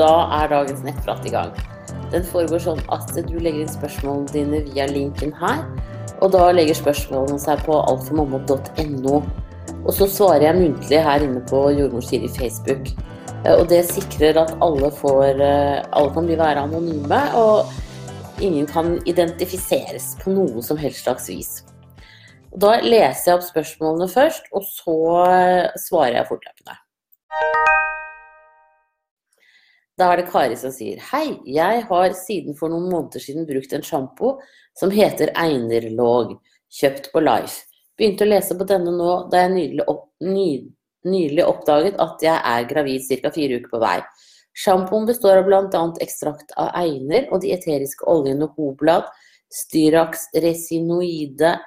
da er dagens nettprat i gang. Den foregår sånn at du legger inn spørsmålene dine via linken her. Og da legger spørsmålene seg på altformamma.no. Og så svarer jeg muntlig her inne på Jordmor i Facebook. Eh, og det sikrer at alle, får, eh, alle kan bli være anonyme, og ingen kan identifiseres på noe som helst slags vis. Og da leser jeg opp spørsmålene først, og så eh, svarer jeg fortløpende. Da er det Kari som sier Hei, jeg har siden for noen måneder siden brukt en sjampo som heter Einerlåg, kjøpt på Life. Begynte å lese på denne nå da jeg nylig, opp, ny, nylig oppdaget at jeg er gravid ca. fire uker på vei. Sjampoen består av bl.a. ekstrakt av einer og de eteriske oljene Hoblad, Styrax resinoide,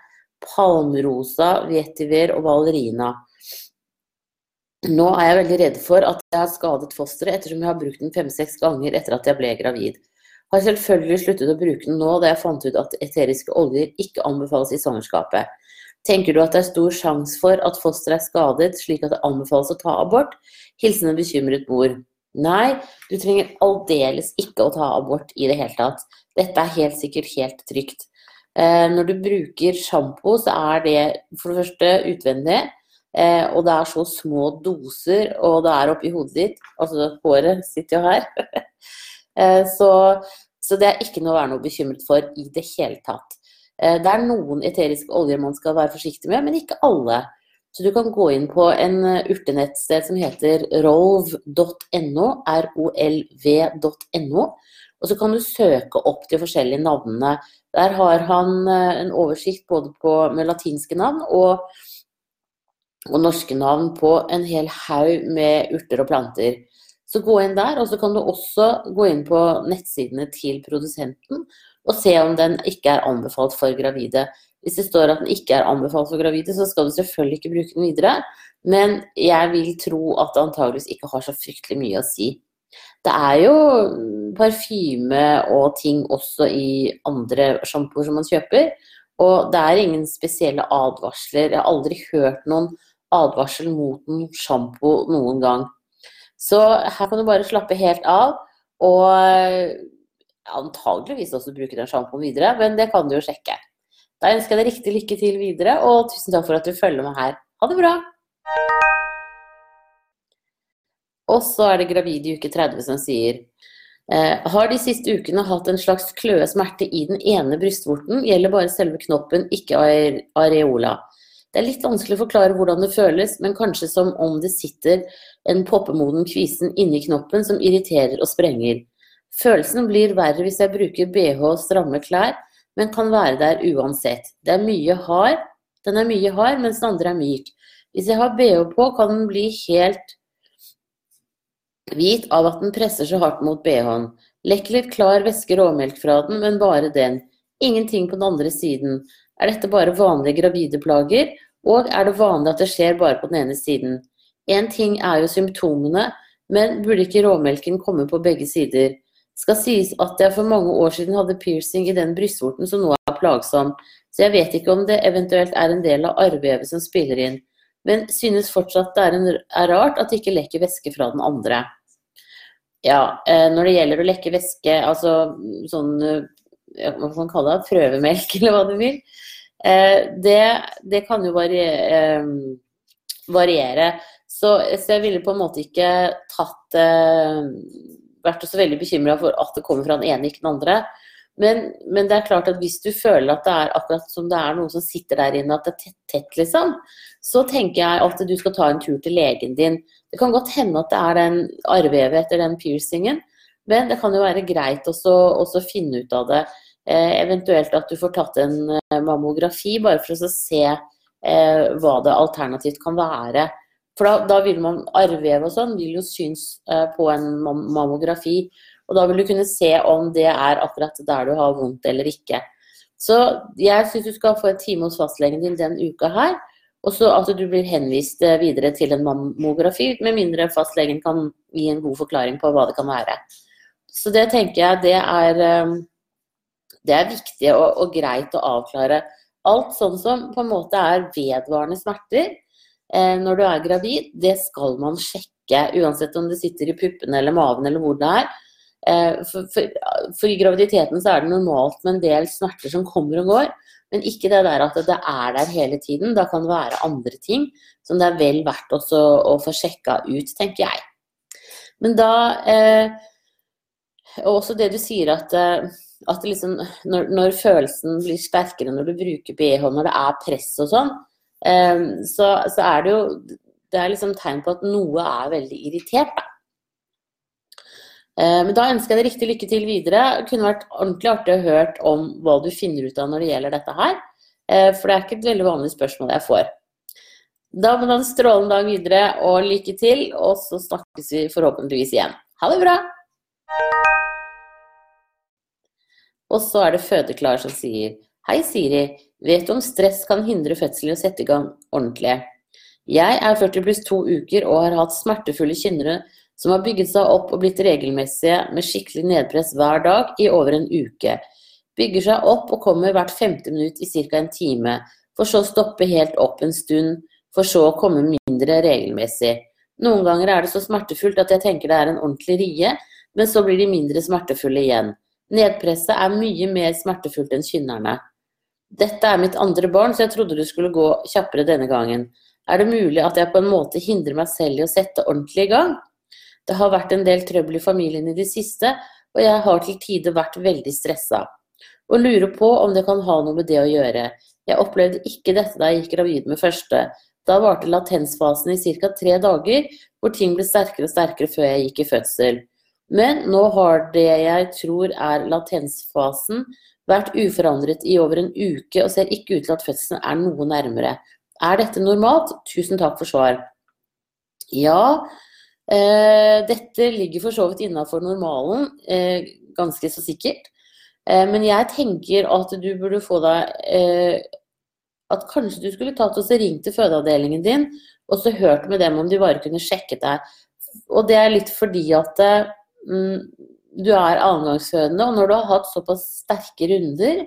palmrosa, vetiver og valerina. Nå er jeg veldig redd for at jeg har skadet fosteret, ettersom jeg har brukt den fem-seks ganger etter at jeg ble gravid. Har selvfølgelig sluttet å bruke den nå da jeg fant ut at eteriske oljer ikke anbefales i svangerskapet. Tenker du at det er stor sjanse for at fosteret er skadet, slik at det anbefales å ta abort? Hilsen en bekymret mor. Nei, du trenger aldeles ikke å ta abort i det hele tatt. Dette er helt sikkert helt trygt. Eh, når du bruker sjampo, så er det for det første utvendig. Eh, og det er så små doser, og det er oppi hodet ditt. Altså håret sitter jo her. eh, så, så, det er ikke noe å være noe bekymret for i det hele tatt. Eh, det er noen eteriske oljer man skal være forsiktig med, men ikke alle. Så du kan gå inn på en eh, urtenettsted som heter rolv.no, rolv.no, og så kan du søke opp de forskjellige navnene. Der har han eh, en oversikt både på, med latinske navn og og norske navn på en hel haug med urter og planter. Så gå inn der, og så kan du også gå inn på nettsidene til produsenten og se om den ikke er anbefalt for gravide. Hvis det står at den ikke er anbefalt for gravide, så skal du selvfølgelig ikke bruke den videre. Men jeg vil tro at det antageligvis ikke har så fryktelig mye å si. Det er jo parfyme og ting også i andre sjampoer som man kjøper. Og det er ingen spesielle advarsler. Jeg har aldri hørt noen advarsel mot en sjampo noen gang. Så her kan du bare slappe helt av, og eh, antageligvis også bruke den sjampoen videre, men det kan du jo sjekke. Da ønsker jeg deg riktig lykke til videre, og tusen takk for at du følger med her. Ha det bra! Og så er det gravid i uke 30 som sier eh, har de siste ukene hatt en slags kløe smerte i den ene brystvorten, gjelder bare selve knoppen, ikke areola. Det er litt vanskelig å forklare hvordan det føles, men kanskje som om det sitter en poppemoden kvisen inni knoppen som irriterer og sprenger. Følelsen blir verre hvis jeg bruker bh og stramme klær, men kan være der uansett. Det er mye hard, den er mye hard, mens den andre er myk. Hvis jeg har bh på, kan den bli helt hvit av at den presser så hardt mot bh-en. Lekk litt klar væske råmelk fra den, men bare den. Ingenting på den andre siden. Er dette bare vanlige gravide plager, og er det vanlig at det skjer bare på den ene siden? Én ting er jo symptomene, men burde ikke råmelken komme på begge sider? Skal sies at jeg for mange år siden hadde piercing i den brystvorten som nå er plagsom, så jeg vet ikke om det eventuelt er en del av arrvevet som spiller inn, men synes fortsatt det er, en, er rart at det ikke lekker væske fra den andre. Ja, eh, når det gjelder å lekke væske, altså sånn man kalle det, prøvemelk, eller hva du vil, eh, det, det kan jo. Eh, variere. Så, så, jeg ville på en måte ikke tatt eh, vært så veldig bekymra for at det kommer fra den ene, ikke den andre. Men, men, det er klart at hvis du føler at det er akkurat som det er noe som sitter der inne, at det er tett, tett liksom, så tenker jeg at du skal ta en tur til legen din. Det kan godt hende at det er den arrvevet etter den piercingen, men det kan jo være greit også, å finne ut av det. Eh, eventuelt at du får tatt en eh, mammografi, bare for å se eh, hva det alternativt kan være. For da, da vil man arrvev og sånn vil jo synes på en mammografi. Og da vil du kunne se om det er akkurat der du har vondt eller ikke. Så jeg syns du skal få en time hos fastlegen din den uka her. Og så at du blir henvist videre til en mammografi, med mindre fastlegen kan gi en god forklaring på hva det kan være. Så det tenker jeg det er det er viktig og, og, greit å avklare. Alt sånn som på en måte er vedvarende smerter, eh, når du er gravid, det skal man sjekke. Uansett om det sitter i puppene eller maven eller hvor det er. Eh, for, for, for, i graviditeten så er det normalt med en del smerter som kommer og går. Men ikke det der at det er der hele tiden. Da kan det være andre ting som det er vel verdt også å få sjekka ut, tenker jeg. Men da eh, Og også det du sier at, eh, at liksom, når, når, følelsen blir sterkere når du bruker BH, når det er press og sånn, eh, så, så, er det jo det er liksom tegn på at noe er veldig irritert. Da. Eh, men da ønsker jeg deg riktig lykke til videre. Det kunne vært ordentlig artig å høre om hva du finner ut av når det gjelder dette her. Eh, for det er ikke et veldig vanlig spørsmål jeg får. Da må du ha en strålende dag videre, og lykke til. Og så snakkes vi forhåpentligvis igjen. Ha det bra! Og så er det Fødeklar som sier Hei, Siri. Vet du om stress kan hindre fødselen i å sette i gang ordentlig? Jeg er 40 pluss to uker og har hatt smertefulle kynnere som har bygget seg opp og blitt regelmessige med skikkelig nedpress hver dag i over en uke. Bygger seg opp og kommer hvert femte minutt i ca. en time, for så å stoppe helt opp en stund for så å komme mindre regelmessig. Noen ganger er det så smertefullt at jeg tenker det er en ordentlig rie, men så blir de mindre smertefulle igjen. Nedpresset er mye mer smertefullt enn kynnerne. Dette er mitt andre barn, så jeg trodde det skulle gå kjappere denne gangen. Er det mulig at jeg på en måte hindrer meg selv i å sette ordentlig i gang? Det har vært en del trøbbel i familien i det siste, og jeg har til tider vært veldig stressa. Og lurer på om det kan ha noe med det å gjøre. Jeg opplevde ikke dette da jeg gikk gravid med første. Da varte latensfasen i ca. tre dager, hvor ting ble sterkere og sterkere før jeg gikk i fødsel. Men nå har det jeg tror er latensfasen, vært uforandret i over en uke og ser ikke ut til at fødselen er noe nærmere. Er dette normalt? Tusen takk for svar. Ja, eh, dette ligger for så vidt innafor normalen, eh, ganske så sikkert. Eh, men jeg tenker at du burde få deg eh, at kanskje du skulle tatt og ringt til fødeavdelingen din og så hørt med dem om de bare kunne sjekket deg. Og det er litt fordi at mm, du er annengangsfødende, og når du har hatt såpass sterke runder,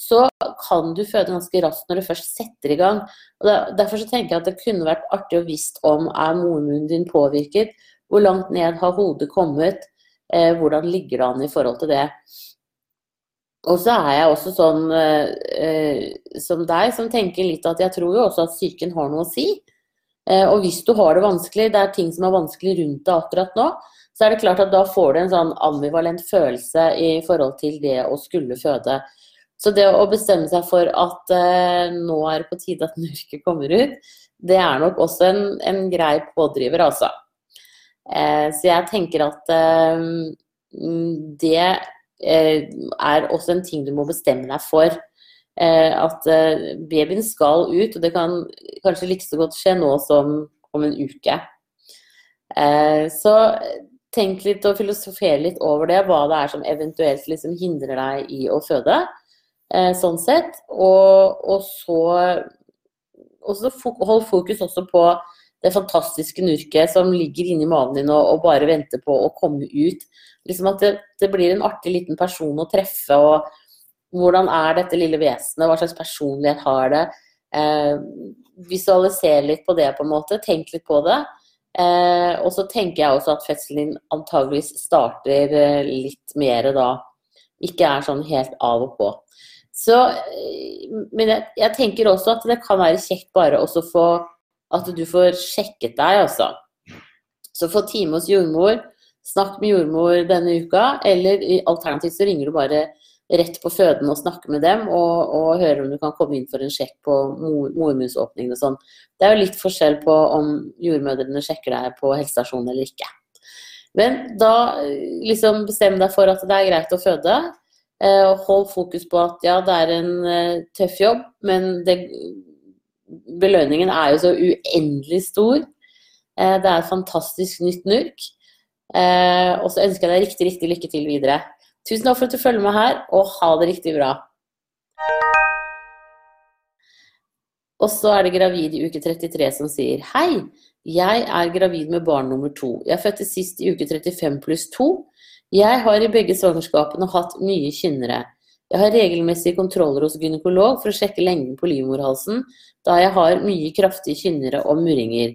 så kan du føde ganske raskt når du først setter i gang. Og Derfor så tenker jeg at det kunne vært artig å visst om er mormunnen din påvirket, hvor langt ned har hodet kommet, eh, hvordan ligger det an i forhold til det. Og så er jeg også sånn eh, som deg, som tenker litt at jeg tror jo også at psyken har noe å si. Eh, og hvis du har det vanskelig, det er ting som er vanskelig rundt deg akkurat nå, så er det klart at da får du en sånn ambivalent følelse i forhold til det å skulle føde. Så det å bestemme seg for at eh, nå er det på tide at mørket kommer ut, det er nok også en, en grei pådriver, altså. Eh, så jeg tenker at eh, det Eh, er også en ting du må bestemme deg for. Eh, at eh, babyen skal ut, og det kan kanskje like så godt skje nå som om en uke. Så tenk litt og filosofer litt over det, hva det er som eventuelt liksom hindrer deg i å føde. Sånn sett. Og, og så og hold fokus også på det fantastiske nurket som ligger inni magen din og, og, bare venter på å komme ut. Liksom at det, det, blir en artig liten person å treffe. og Hvordan er dette lille vesenet? Hva slags personlighet har det? Eh, visualiser litt på det, på en måte. Tenk litt på det. Eh, og så tenker jeg også at fødselen din antageligvis starter eh, litt mer da. Ikke er sånn helt av og på. Så, eh, men jeg, jeg tenker også at det kan være kjekt bare å få at du får sjekket deg, altså. Så få time hos jordmor, snakk med jordmor denne uka, eller alternativt så ringer du bare rett på føden og snakke med dem og, og høre om du kan komme inn for en sjekk på mormunnsåpningen og sånn. Det er jo litt forskjell på om jordmødrene sjekker deg på helsestasjonen eller ikke. Men da liksom bestem deg for at det er greit å føde. Og hold fokus på at ja, det er en eh, tøff jobb, men det belønningen er jo så uendelig stor. Eh, det er et fantastisk nytt NURK. Eh, og så ønsker jeg deg riktig, riktig lykke til videre. Tusen takk for at du følger med her, og ha det riktig bra. Og så er det gravid i uke 33 som sier Hei, jeg er gravid med barn nummer to. Jeg fødte sist i uke 35 pluss 2. Jeg har i begge svangerskapene hatt mye kynnere. Jeg har regelmessige kontroller hos gynekolog for å sjekke lengden på livmorhalsen, da jeg har mye kraftige kynnere og murringer.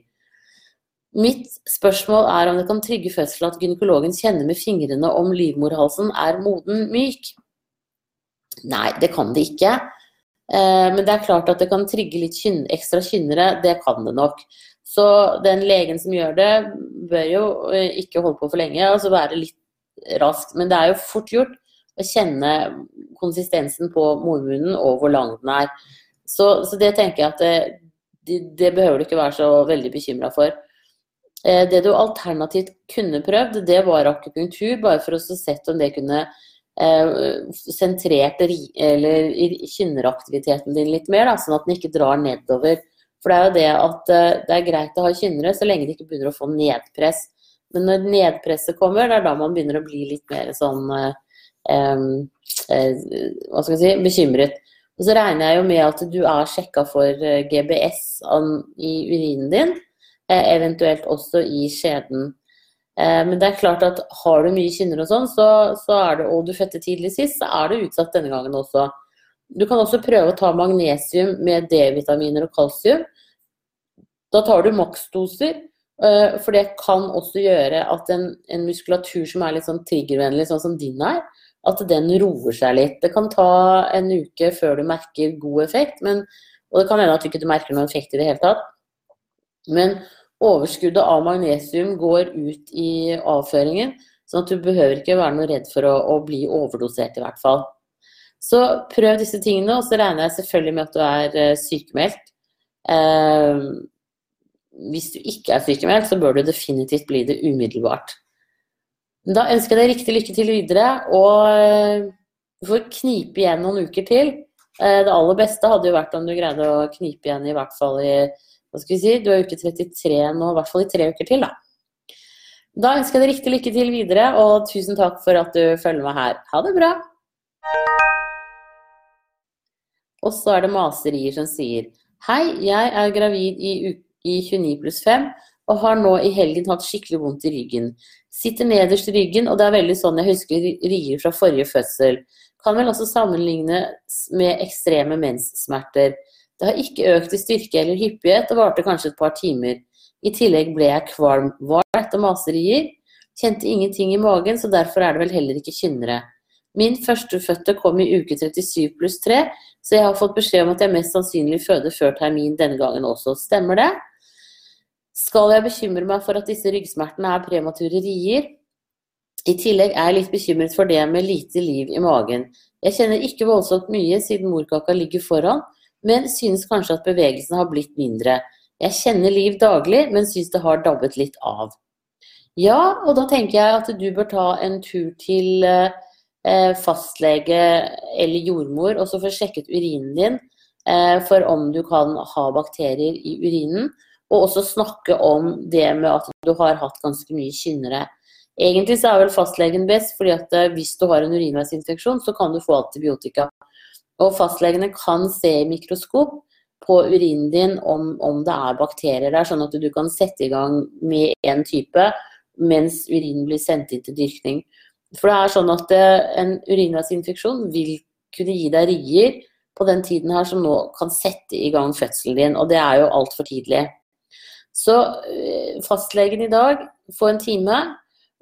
Mitt spørsmål er om det kan trygge fødselen at gynekologen kjenner med fingrene om livmorhalsen er moden myk. Nei, det kan det ikke. Eh, men det er klart at det kan trigge litt ekstra kynnere. Det kan det nok. Så den legen som gjør det, bør jo eh, ikke holde på for lenge, altså være litt rask. Men det er jo fort gjort å kjenne konsistensen på mormunnen og hvor lang den er. Så, så det tenker jeg at det, det, det, behøver du ikke være så veldig bekymra for. Eh, det du alternativt kunne prøvd, det var akupunktur, bare for å se om det kunne eh, sentrert eller kynneraktiviteten din litt mer, da, sånn at den ikke drar nedover. For det er jo det at eh, det er greit å ha kynnere så lenge de ikke begynner å få nedpress. Men når nedpresset kommer, det er da man begynner å bli litt mer sånn hva skal jeg si, bekymret. Og så regner jeg jo med at du er sjekka for GBS i urinen din, eventuelt også i skjeden. Eh, men det er klart at har du mye kynner og sånn, så, så, er det, og du fødte tidlig sist, så er det utsatt denne gangen også. Du kan også prøve å ta magnesium med D-vitaminer og kalsium. Da tar du maksdoser, for det kan også gjøre at en, en muskulatur som er litt sånn triggervennlig, sånn som din er, at den roer seg litt. Det kan ta en uke før du merker god effekt, men, og det kan hende at du ikke merker noen effekt i det hele tatt. Men overskuddet av magnesium går ut i avføringen, sånn at du behøver ikke være noe redd for å, å bli overdosert, i hvert fall. Så prøv disse tingene, og så regner jeg selvfølgelig med at du er uh, sykemeldt. Eh, hvis du ikke er sykemeldt, så bør du definitivt bli det umiddelbart. Da ønsker jeg deg riktig lykke til videre, og eh, du får knipe igjen noen uker til. Eh, det aller beste hadde jo vært om du greide å knipe igjen i hvert fall i hva skal vi si, Du er uke 33 nå, i hvert fall i tre uker til, da. Da ønsker jeg deg riktig lykke til videre, og tusen takk for at du følger med her. Ha det bra! Og så er det maserier som sier Hei, jeg er gravid i, i 29 pluss 5 og har nå i helgen hatt skikkelig vondt i ryggen. Sitter nederst i ryggen, og det er veldig sånn jeg husker rier fra forrige fødsel. Kan vel også sammenlignes med ekstreme menssmerter. Det har ikke økt i styrke eller hyppighet, og varte kanskje et par timer. I tillegg ble jeg kvalm. Var dette maserier? Kjente ingenting i magen, så derfor er det vel heller ikke kynnere. Min førstefødte kom i uke 37 pluss 3, så jeg har fått beskjed om at jeg mest sannsynlig føder før termin denne gangen også. Stemmer det? Skal jeg bekymre meg for at disse ryggsmertene er premature rier? I tillegg er jeg litt bekymret for det med lite liv i magen. Jeg kjenner ikke voldsomt mye siden morkaka ligger foran, men synes kanskje at bevegelsen har blitt mindre. Jeg kjenner liv daglig, men synes det har dabbet litt av. Ja, og da tenker jeg at du bør ta en tur til eh, fastlege eller jordmor og så få sjekket urinen din eh, for om du kan ha bakterier i urinen. Og også snakke om det med at du har hatt ganske mye kynnere. Egentlig så er vel fastlegen best, fordi at eh, hvis du har en urinveisinfeksjon, så kan du få antibiotika. Og fastlegene kan se i mikroskop på urinen din om, om det er bakterier der, sånn at du kan sette i gang med en type mens urinen blir sendt inn til dyrkning. For det er sånn at eh, en urinveisinfeksjon vil kunne gi deg rier på den tiden her som nå kan sette i gang fødselen din, og det er jo altfor tidlig. Så eh, fastlegen i dag får en time,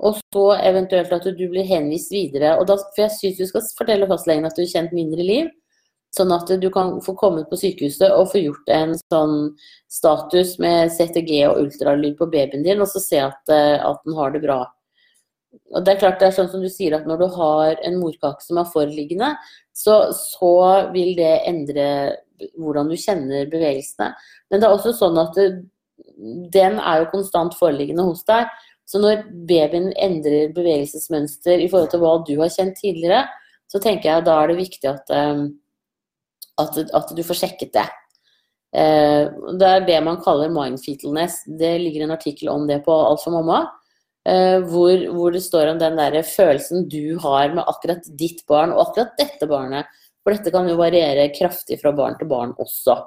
og så eventuelt at du blir henvist videre. Og da, for jeg syns du skal fortelle fastlegen at du har kjent mindre liv, sånn at du kan få kommet på sykehuset og få gjort en sånn status med CTG og ultralyd på babyen din, og så se at, eh, at den har det bra. Og det er klart det er sånn som du sier at Når du har en morkake som er foreliggende, så, så, vil det endre hvordan du kjenner bevegelsene. Men det er også sånn at det, den er jo konstant foreliggende hos deg. Så når babyen endrer bevegelsesmønster i forhold til hva du har kjent tidligere, så tenker jeg da er det viktig at, eh, at, at du får sjekket det. Eh, det er det man kaller mindfetalness. Det ligger en artikkel om det på Alt for mamma. Eh, hvor, hvor, det står om den der følelsen du har med akkurat ditt barn og akkurat dette barnet. For dette kan jo variere kraftig fra barn til barn også.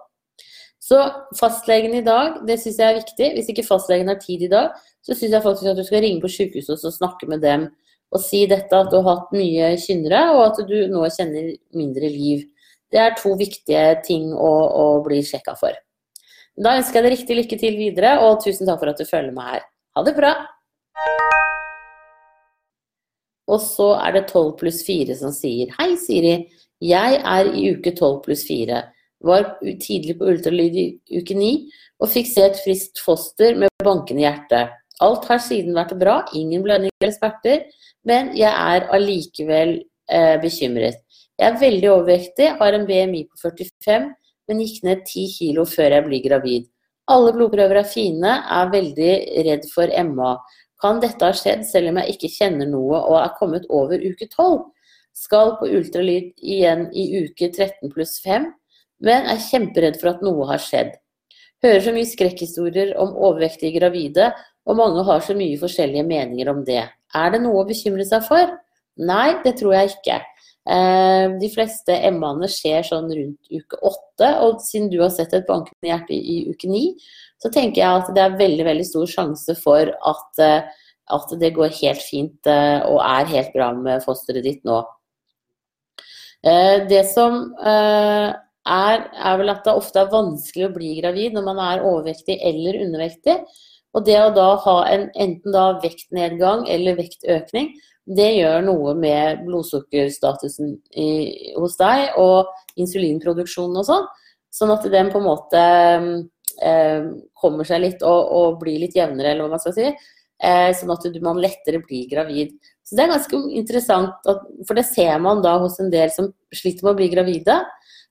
Så fastlegen i dag, det syns jeg er viktig. Hvis ikke fastlegen har tid i dag, så syns jeg faktisk at du skal ringe på sykehuset og snakke med dem og si dette at du har hatt mye kynnere, og at du nå kjenner mindre liv. Det er to viktige ting å, å bli sjekka for. Da ønsker jeg deg riktig lykke til videre, og tusen takk for at du følger med her. Ha det bra! Og så er det 12 pluss 4 som sier Hei, Siri. Jeg er i uke 12 pluss 4. Var tidlig på ultralyd i uke 9 og fikk se et friskt foster med bankende hjerte. Alt har siden vært bra, ingen blødning eller smerter, men jeg er allikevel eh, bekymret. Jeg er veldig overvektig, har en BMI på 45, men gikk ned 10 kilo før jeg blir gravid. Alle blodprøver er fine, er veldig redd for MA. Kan dette ha skjedd selv om jeg ikke kjenner noe og er kommet over uke 12? Skal på ultralyd igjen i uke 13 pluss 5, men er kjemperedd for at noe har skjedd. Hører så mye skrekkhistorier om overvektige gravide, og mange har så mye forskjellige meninger om det. Er det noe å bekymre seg for? Nei, det tror jeg ikke. Eh, de fleste MA-ene skjer sånn rundt uke åtte, og siden du har sett et bankende hjerte i uke ni, så tenker jeg at det er veldig veldig stor sjanse for at, eh, at det går helt fint eh, og er helt bra med fosteret ditt nå. Det som er, er vel at det ofte er vanskelig å bli gravid når man er overvektig eller undervektig. Og det å da ha en enten da vektnedgang eller vektøkning, det gjør noe med blodsukkerstatusen i, hos deg og insulinproduksjonen og sånn. Sånn at den på en måte eh, kommer seg litt og, og, blir litt jevnere, eller hva man skal si. Eh, sånn at du, man lettere blir gravid. Så det er ganske interessant, at, for det ser man da hos en del som sliter med å bli gravide.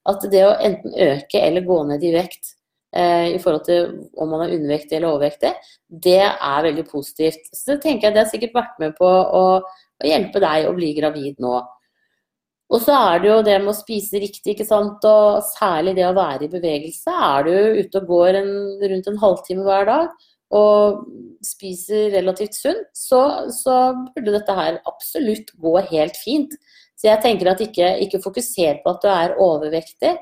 At det å enten øke eller gå ned i vekt i forhold til om man er undervektig eller overvektig, det er veldig positivt. Så det tenker jeg det har sikkert vært med på å, å hjelpe deg å bli gravid nå. Og så er det jo det med å spise riktig, ikke sant. Og særlig det å være i bevegelse. Er du ute og går en, rundt en halvtime hver dag og spiser relativt sunt, så, så, burde dette her absolutt gå helt fint. Så jeg tenker at ikke, ikke fokuser på at du er overvektig.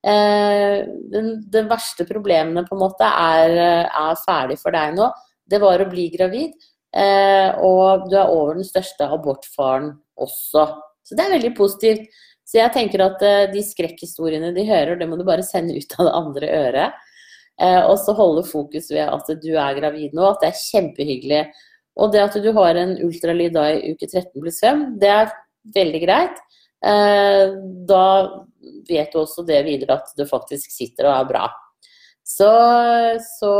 Eh, den, verste problemene på en måte er, er, ferdig for deg nå. Det var å bli gravid, eh, og du er over den største abortfaren også. Så det er veldig positivt. Så jeg tenker at eh, de skrekkhistoriene de hører, det må du bare sende ut av det andre øret. Og så holde fokus ved at du er gravid nå, at det er kjempehyggelig. Og det at du har en ultralyd da i uke 13 pluss 5, det er veldig greit. Da vet du også det videre at det faktisk sitter og er bra. Så, så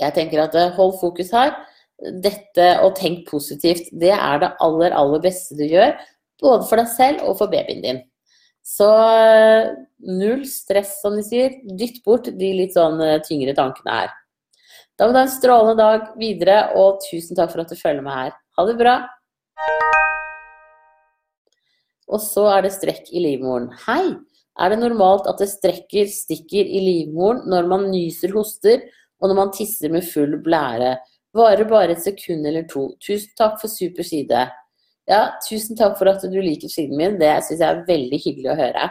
jeg tenker at eh, hold fokus her. Dette å tenke positivt, det er det aller, aller beste du gjør. Både for deg selv og for babyen din. Så null stress, som de sier. Dytt bort de litt sånn eh, tyngre tankene her. Da må du ha en strålende dag videre, og tusen takk for at du følger med her. Ha det bra! Og så er det strekk i livmoren. Hei! Er det normalt at det strekker, stikker i livmoren når man nyser, hoster, og når man tisser med full blære? Varer bare et sekund eller to. Tusen takk for super side. Ja, tusen takk for at du liker siden min. Det syns jeg er veldig hyggelig å høre.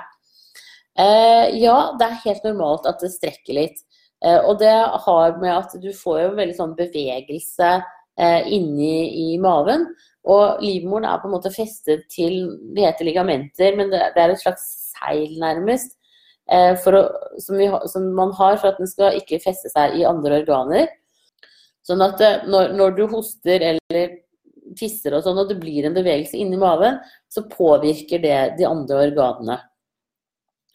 Eh, ja, det er helt normalt at det strekker litt. Eh, og det har med at du får jo veldig sånn bevegelse inni i maven. Og livmoren er på en måte festet til Det heter ligamenter, men det, det er et slags seil, nærmest, eh, å, som, vi, som, man har for at den skal ikke feste seg i andre organer. Sånn at eh, når, når, du hoster eller tisser og sånn, og det blir en bevegelse inni maven, så påvirker det de andre organene.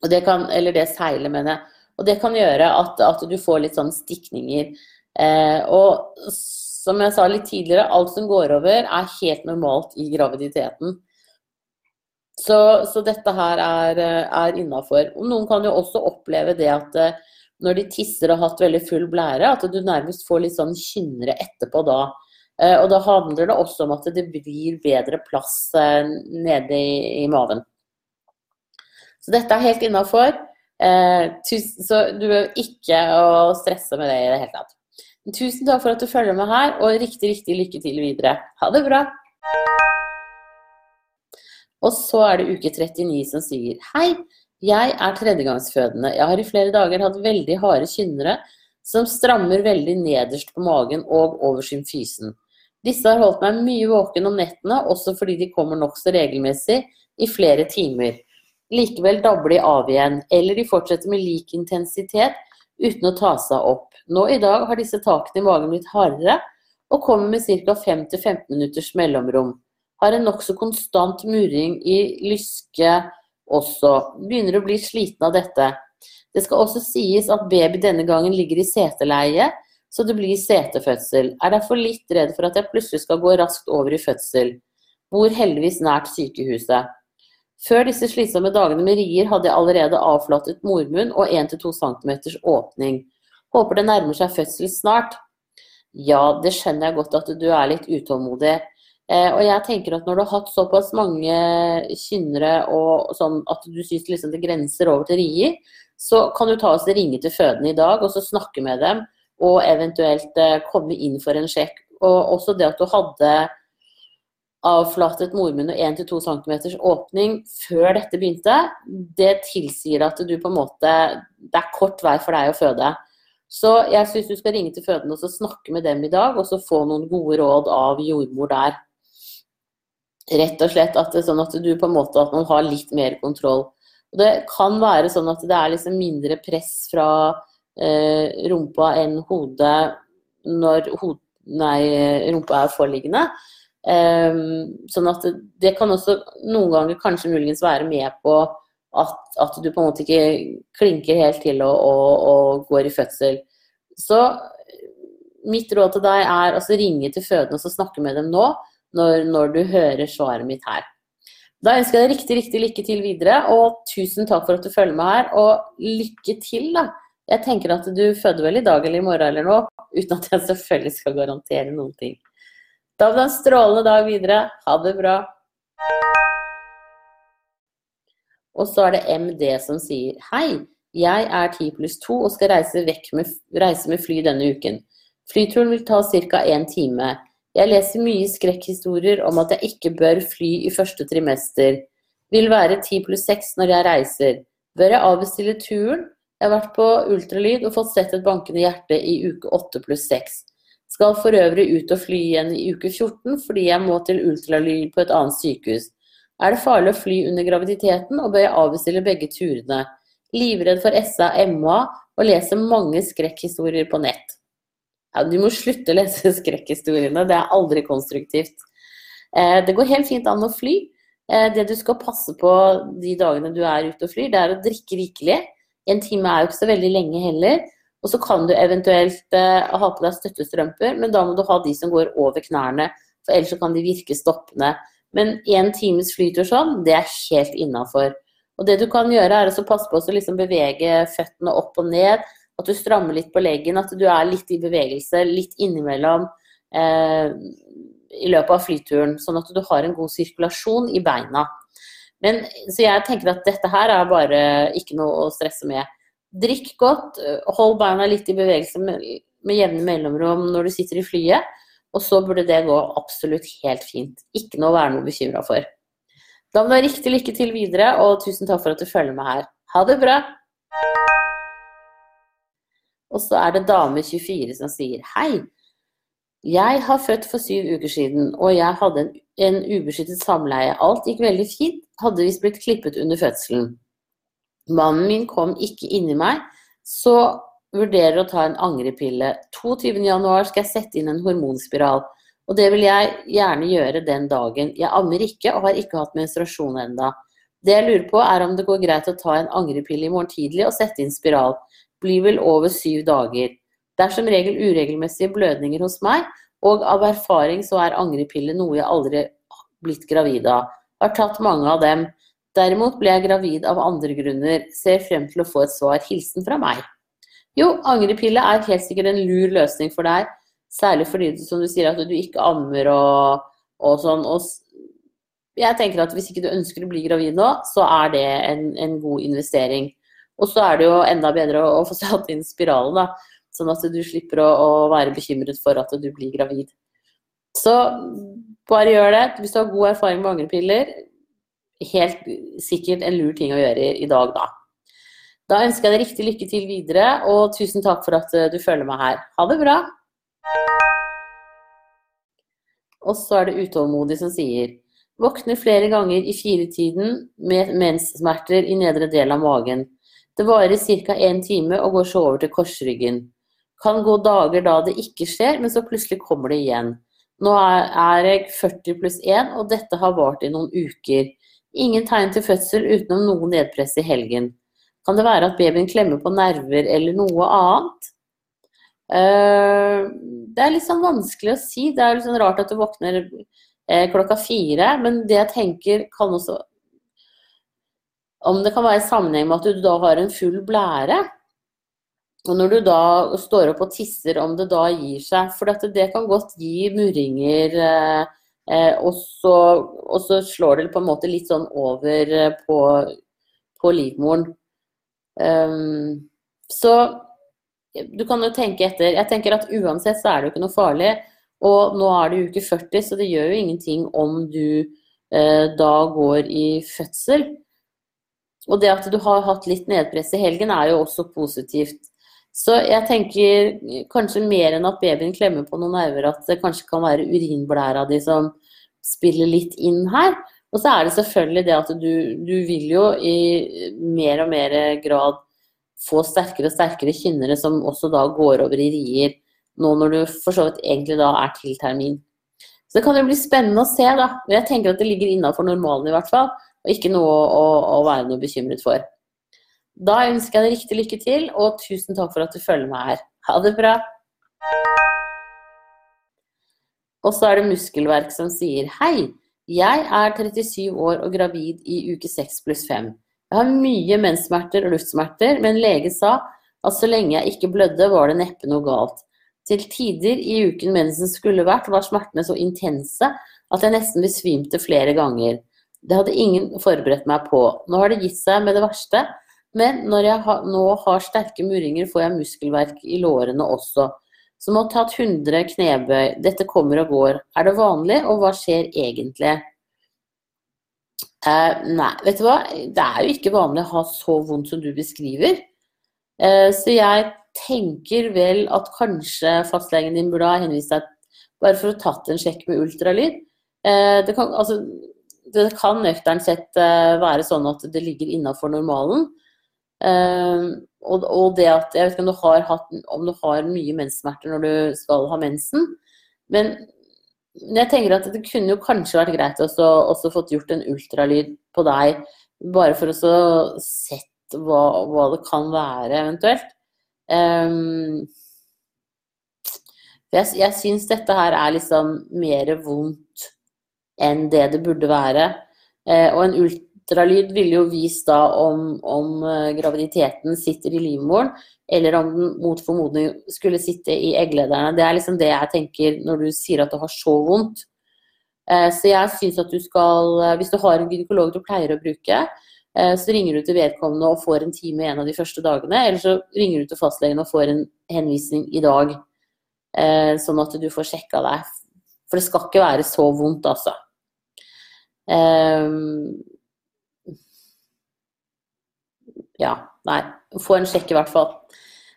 Og det kan, eller det seilet, mener jeg. Og det kan gjøre at, at du får litt sånn stikninger. Eh, og som jeg sa litt tidligere, alt som går over, er helt normalt i graviditeten. Så, så dette her er, er innafor. Noen kan jo også oppleve det at eh, når de tisser og har hatt veldig full blære, at du nærmest får litt sånn kynnere etterpå da. Eh, og da handler det også om at det blir bedre plass eh, nede i, i maven. Så dette er helt innafor. Så du behøver ikke å stresse med det i det hele tatt. Tusen takk for at du følger med her, og riktig, riktig lykke til videre. Ha det bra! Og så er det uke 39 som sier Hei, jeg er tredjegangsfødende. Jeg har i flere dager hatt veldig harde kynnere som strammer veldig nederst på magen og over symfysen. Disse har holdt meg mye våken om nettene, også fordi de kommer nokså regelmessig i flere timer. Likevel dabler de av igjen, eller de fortsetter med lik intensitet uten å ta seg opp. Nå i dag har disse takene i magen blitt hardere og kommer med ca. 5-15 minutters mellomrom. Har en nokså konstant murring i lyske også. Begynner å bli sliten av dette. Det skal også sies at baby denne gangen ligger i seteleie, så det blir setefødsel. Er derfor litt redd for at jeg plutselig skal gå raskt over i fødsel. Bor heldigvis nært sykehuset. Før disse slitsomme dagene med rier hadde jeg allerede avflatet mormunn og 1-2 cm åpning. Håper det nærmer seg fødsel snart. Ja, det skjønner jeg godt at du er litt utålmodig. Eh, og jeg tenker at når du har hatt såpass mange kynnere og sånn at du syns liksom det grenser over til rier, så kan du ta oss ringe til fødende i dag og så snakke med dem og eventuelt eh, komme inn for en sjekk. Og også det at du hadde avflatet mormunn og 1-2 cm åpning før dette begynte, det tilsier at du på en måte Det er kort vei for deg å føde. Så jeg syns du skal ringe til fødende og snakke med dem i dag, og så få noen gode råd av jordmor der. Rett og slett at sånn at du på en måte at man har litt mer kontroll. Og det kan være sånn at det er liksom mindre press fra eh, rumpa enn hodet når hod, nei, rumpa er forliggende. Eh, sånn at det, kan også noen ganger kanskje muligens være med på at, at du på en måte ikke klinker helt til og, og, og går i fødsel. Så mitt råd til deg er å ringe til fødende og snakke med dem nå når, når du hører svaret mitt her. Da ønsker jeg deg riktig, riktig lykke til videre, og tusen takk for at du følger med her. Og lykke til, da. Jeg tenker at du føder vel i dag eller i morgen eller noe, uten at jeg selvfølgelig skal garantere noen ting. Da blir det en strålende dag videre. Ha det bra. Og så er det MD som sier Hei, jeg er 10 pluss 2 og skal reise, med, reise med fly denne uken. Flyturen vil ta ca. én time. Jeg leser mye skrekkhistorier om at jeg ikke bør fly i første trimester. Vil være 10 pluss 6 når jeg reiser. Bør jeg avbestille turen? Jeg har vært på ultralyd og fått sett et bankende hjerte i uke 8 pluss 6. Skal for øvrig ut og fly igjen i uke 14 fordi jeg må til ultralyd på et annet sykehus. Er det farlig å fly under graviditeten, og bør jeg avbestille begge turene? Livredd for SA MA og leser mange skrekkhistorier på nett. Ja, du må slutte å lese skrekkhistoriene, det er aldri konstruktivt. Eh, det går helt fint an å fly. Eh, det du skal passe på de dagene du er ute og flyr, det er å drikke rikelig. En time er jo ikke så veldig lenge heller. Og så kan du eventuelt eh, ha på deg støttestrømper, men da må du ha de som går over knærne, for ellers kan de virke stoppende. Men én times flytur sånn, det er helt innafor. Og det du kan gjøre, er å passe på å liksom bevege føttene opp og ned at du strammer litt på leggen, at du er litt i bevegelse, litt innimellom eh, i løpet av flyturen. Sånn at du har en god sirkulasjon i beina. Men, så jeg tenker at dette her er bare ikke noe å stresse med. Drikk godt, hold beina litt i bevegelse med, med jevne mellomrom når du sitter i flyet. Og så burde det gå absolutt helt fint. Ikke noe å være noe bekymra for. Da må du ha riktig lykke til videre, og tusen takk for at du følger med her. Ha det bra! Og så er det dame 24 som sier hei. Jeg har født for syv uker siden, og jeg hadde en, en ubeskyttet samleie. Alt gikk veldig fint, hadde visst blitt klippet under fødselen. Mannen min kom ikke inni meg, så vurderer å ta en angrepille. 22.1 skal jeg sette inn en hormonspiral, og det vil jeg gjerne gjøre den dagen. Jeg ammer ikke og har ikke hatt menstruasjon enda. Det jeg lurer på er om det går greit å ta en angrepille i morgen tidlig og sette inn spiral blir vel over syv dager. Det er som regel uregelmessige blødninger hos meg, og av erfaring så er angrepille noe jeg aldri har blitt gravid av. Har tatt mange av dem. Derimot ble jeg gravid av andre grunner. Ser frem til å få et svar. Hilsen fra meg. Jo, angrepille er helt sikkert en lur løsning for deg. Særlig fordi som du sier at du ikke ammer og, og sånn. Og jeg tenker at hvis ikke du ønsker å bli gravid nå, så er det en, en god investering. Og så er det jo enda bedre å, å få satt inn spiralen, da. Sånn at du slipper å, å, være bekymret for at du blir gravid. Så bare gjør det. Hvis du har god erfaring med angrepiller, helt sikkert en lur ting å gjøre i, dag, da. Da ønsker jeg deg riktig lykke til videre, og tusen takk for at eh, du følger meg her. Ha det bra! Og så er det utålmodig som sier Våkner flere ganger i firetiden med menssmerter i nedre del av magen. Det varer ca. én time og går så over til korsryggen. Kan gå dager da det ikke skjer, men så plutselig kommer det igjen. Nå er jeg 40 pluss 1, og dette har vart i noen uker. Ingen tegn til fødsel utenom noe nedpress i helgen. Kan det være at babyen klemmer på nerver eller noe annet? Uh, det er litt sånn vanskelig å si. Det er litt sånn rart at du våkner uh, klokka fire, men det jeg tenker kan også Om det kan være i sammenheng med at du da har en full blære. Og når du da står opp og tisser, om det da gir seg. For det kan godt gi murringer. Uh, og, så, og, så, slår det på en måte litt sånn over på, på livmoren. Um, så du kan jo tenke etter. Jeg tenker at uansett så er det jo ikke noe farlig. Og nå er det uke 40, så det gjør jo ingenting om du eh, da går i fødsel. Og det at du har hatt litt nedpress i helgen er jo også positivt. Så jeg tenker kanskje mer enn at babyen klemmer på noen nerver, at det kanskje kan være urinblæra di som spiller litt inn her. Og så er det selvfølgelig det at du, du vil jo i mer og mer grad få sterkere og sterkere kynnere som også da går over i rier, nå når du for så vidt egentlig da er til termin. Så det kan jo bli spennende å se, da. Men jeg tenker at det ligger innafor normalen i hvert fall, og ikke noe å, å, være noe bekymret for. Da ønsker jeg deg riktig lykke til, og tusen takk for at du følger meg her. Ha det bra. Og så er det muskelverk som sier hei. Jeg er 37 år og gravid i uke 6 pluss 5. Jeg har mye menssmerter og luftsmerter, men lege sa at så lenge jeg ikke blødde, var det neppe noe galt. Til tider i uken mensen skulle vært, var smertene så intense at jeg nesten besvimte flere ganger. Det hadde ingen forberedt meg på. Nå har det gitt seg med det verste, men når jeg nå har sterke murringer, får jeg muskelverk i lårene også. Som å ha tatt 100 knebøy. Dette kommer og går. Er det vanlig, og hva skjer egentlig? Eh, nei, vet du hva. Det er jo ikke vanlig å ha så vondt som du beskriver. Eh, så jeg tenker vel at kanskje fastlegen din burde ha henvist deg bare for å tatt en sjekk med ultralyd. Eh, det kan, altså, det kan sett eh, være sånn at det ligger innafor normalen. Uh, og, og, det at Jeg vet ikke om du har, hatt, om du har mye menssmerter når du skal ha mensen, men jeg tenker at det kunne jo kanskje vært greit også, også fått gjort en ultralyd på deg, bare for å sett hva, hva, det kan være eventuelt. Um, jeg jeg syns dette her er liksom mer vondt enn det det burde være. Uh, og en ultralyd ultralyd ville jo vist da om, om eh, graviditeten sitter i livmoren, eller om den mot formodning skulle sitte i egglederne. Det er liksom det jeg tenker når du sier at du har så vondt. Eh, så jeg syns at du skal, eh, hvis du har en gynekolog du pleier å bruke, så ringer du til vedkommende og får en time en av de første dagene. Eller så ringer du til fastlegen og får en henvisning i dag, sånn at du får sjekka deg. For det skal ikke være så vondt, altså. Ja, nei. Få en sjekk i hvert fall.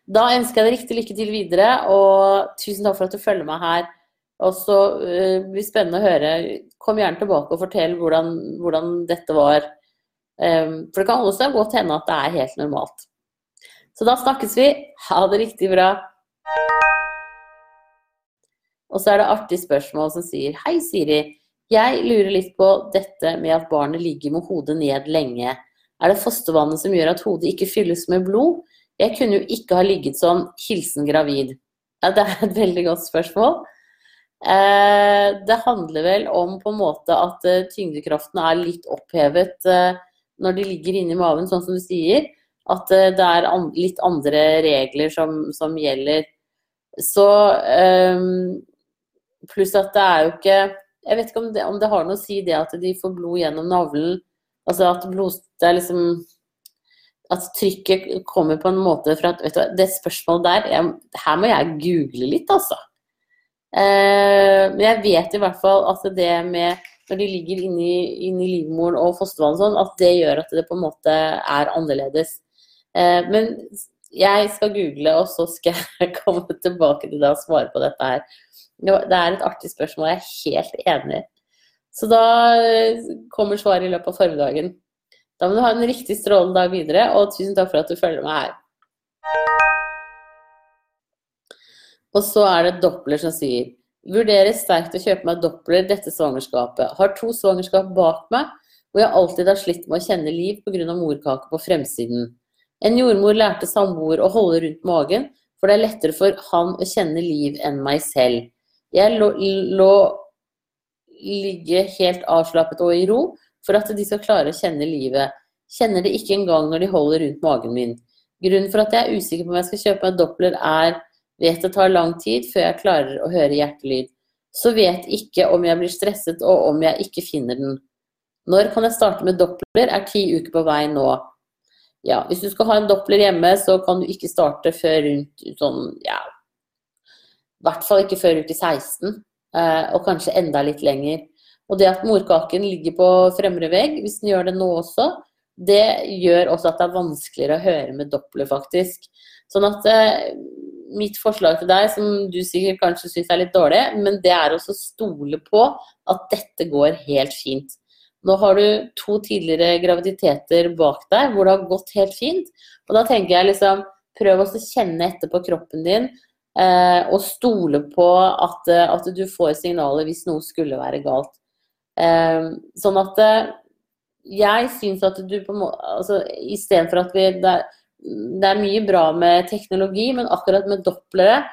Da ønsker jeg deg riktig lykke til videre, og tusen takk for at du følger meg her. Og så uh, blir det spennende å høre. Kom gjerne tilbake og fortell hvordan, hvordan dette var. Um, for det kan også godt hende at det er helt normalt. Så da snakkes vi. Ha det riktig bra. Og så er det artig spørsmål som sier Hei, Siri. Jeg lurer litt på dette med at barnet ligger med hodet ned lenge. Er det fostervannet som gjør at hodet ikke fylles med blod? Jeg kunne jo ikke ha ligget sånn. Hilsen gravid. Ja, det er et veldig godt spørsmål. Eh, det handler vel om på en måte at eh, tyngdekraften er litt opphevet eh, når de ligger inni maven, sånn som du sier. At det er litt andre regler som, som gjelder. Så Pluss at det er jo ikke Jeg vet ikke om det, om det har noe å si det at de får blod gjennom navlen Altså at blod... Det er liksom At trykket kommer på en måte fra vet du, Det spørsmålet der jeg, Her må jeg google litt, altså. Eh, men jeg vet i hvert fall at det med når de ligger inni, inni livmoren og fostervann sånn, at det gjør at det på en måte er annerledes. Eh, men jeg skal google, og så skal jeg komme tilbake til deg og svare på dette her. Det er et artig spørsmål, jeg er helt enig. Så da eh, kommer svaret i løpet av formiddagen. Da må du ha en riktig strålende dag videre, og tusen takk for at du følger meg her. Og så er det Doppler som sier Vurderer sterkt å kjøpe meg Doppler dette svangerskapet. Har to svangerskap bak meg, hvor jeg alltid har slitt med å kjenne liv pga. morkake på fremsiden. En jordmor lærte samboer å holde rundt magen, for det er lettere for han å kjenne liv enn meg selv. Jeg lå, lå ligge helt avslappet og i ro for at de skal klare å kjenne livet. Kjenner det ikke engang når de holder rundt magen min. Grunnen for at jeg er usikker på om jeg skal kjøpe meg Doppler, er Vet det tar lang tid før jeg klarer å høre hjertelyd. Så vet ikke om jeg blir stresset og om jeg ikke finner den. Når kan jeg starte med Doppler? Er ti uker på vei nå. Ja, hvis du skal ha en Doppler hjemme, så kan du ikke starte før rundt sånn, ja I hvert fall ikke før uke 16, eh, og kanskje enda litt lenger. Og det at morkaken ligger på fremre vegg, hvis den gjør det nå også, det gjør også at det er vanskeligere å høre med Doppler, faktisk. Sånn at eh, mitt forslag til deg, som du sikkert kanskje syns er litt dårlig, men det er også stole på at dette går helt fint. Nå har du to tidligere graviditeter bak deg hvor det har gått helt fint. Og da tenker jeg liksom Prøv å kjenne etter på kroppen din eh, og stole på at, at, du får signaler hvis noe skulle være galt. Eh, sånn at eh, jeg syns at du på en måte altså, Istedenfor at vi det, det er mye bra med teknologi, men akkurat med dopplere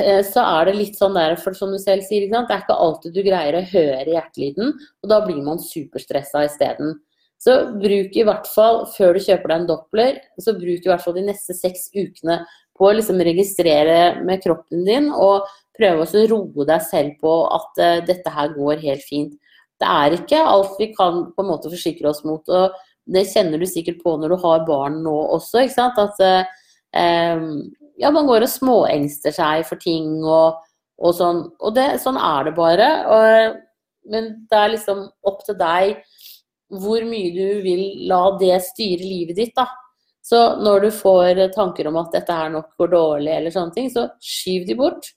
eh, så er det litt sånn der, for som du selv sier, det er ikke alltid du greier å høre hjertelyden, og da blir man superstressa isteden. Så bruk i hvert fall, før du kjøper deg en doppler, så bruk i hvert fall de neste seks ukene på å liksom registrere med kroppen din, og prøve å roe deg selv på at uh, dette her går helt fint. Det er ikke alt vi kan på en måte forsikre oss mot. og det kjenner du sikkert på når du har barn nå også, ikke sant. At uh, ja, man går og småengster seg for ting og, og sånn. Og det, sånn er det bare. Og, men det er liksom opp til deg hvor mye du vil la det styre livet ditt, da. Så når du får tanker om at dette her nok går dårlig, eller sånne ting, så skyv de bort.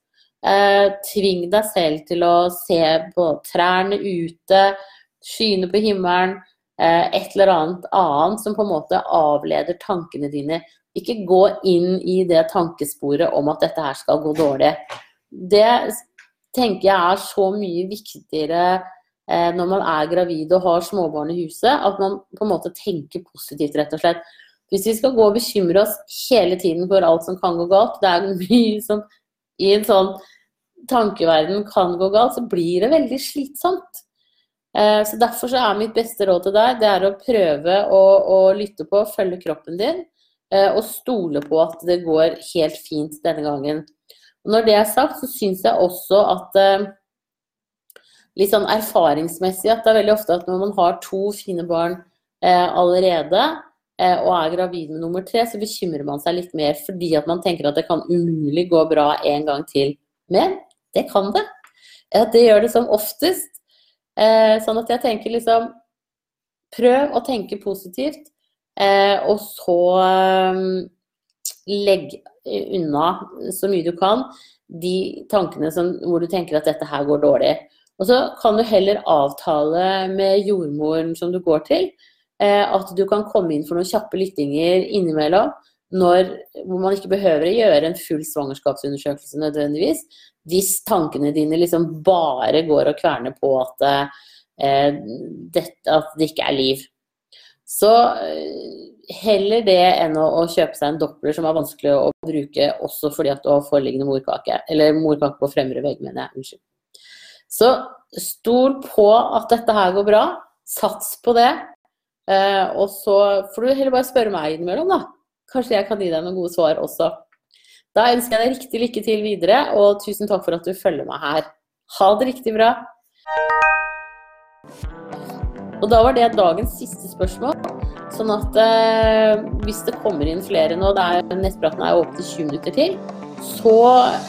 Eh, tving deg selv til å se på trærne ute, skyene på himmelen. Eh, et eller annet annet som på en måte avleder tankene dine. Ikke gå inn i det tankesporet om at dette her skal gå dårlig. Det tenker jeg er så mye viktigere eh, når man er gravid og har småbarn i huset, at man på en måte tenker positivt, rett og slett. Hvis vi skal gå og bekymre oss hele tiden for alt som kan gå galt, det er mye som i en sånn tankeverden kan gå galt, så blir det veldig slitsomt. Eh, så Derfor så er mitt beste råd til deg det er å prøve å, å lytte på, følge kroppen din eh, og stole på at det går helt fint denne gangen. Og når det er sagt, så syns jeg også at eh, litt sånn erfaringsmessig at det er veldig ofte at når man har to fine barn allerede og er gravid med nummer tre, så bekymrer man seg litt mer fordi at man tenker at det kan umulig gå bra en gang til. Men det kan det. Det gjør det som oftest. Eh, sånn at jeg tenker liksom Prøv å tenke positivt, eh, og så eh, legg unna så mye du kan de tankene som, hvor du tenker at dette her går dårlig. Og så kan du heller avtale med jordmoren som du går til, eh, at du kan komme inn for noen kjappe lyttinger innimellom. Når, hvor man ikke behøver å gjøre en full svangerskapsundersøkelse nødvendigvis, hvis tankene dine liksom bare går og kverner på at, eh, det, at det ikke er liv. Så eh, heller det enn å, å, kjøpe seg en doppler som er vanskelig å bruke også fordi at du har foreliggende morkake. Eller morkake på fremre vegg, mener jeg. Unnskyld. Så stol på at dette her går bra. Sats på det. Eh, og så får du heller bare spørre meg innimellom, da. Kanskje jeg kan gi deg noen gode svar også. Da ønsker jeg deg riktig lykke til videre, og tusen takk for at du følger meg her. Ha det riktig bra. Og da var det dagens siste spørsmål. Sånn at eh, hvis det kommer inn flere nå, det er, nettpraten er opp til 20 minutter til, så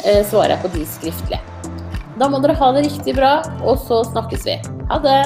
eh, svarer jeg på de skriftlige. Da må dere ha det riktig bra, og så snakkes vi. Ha det!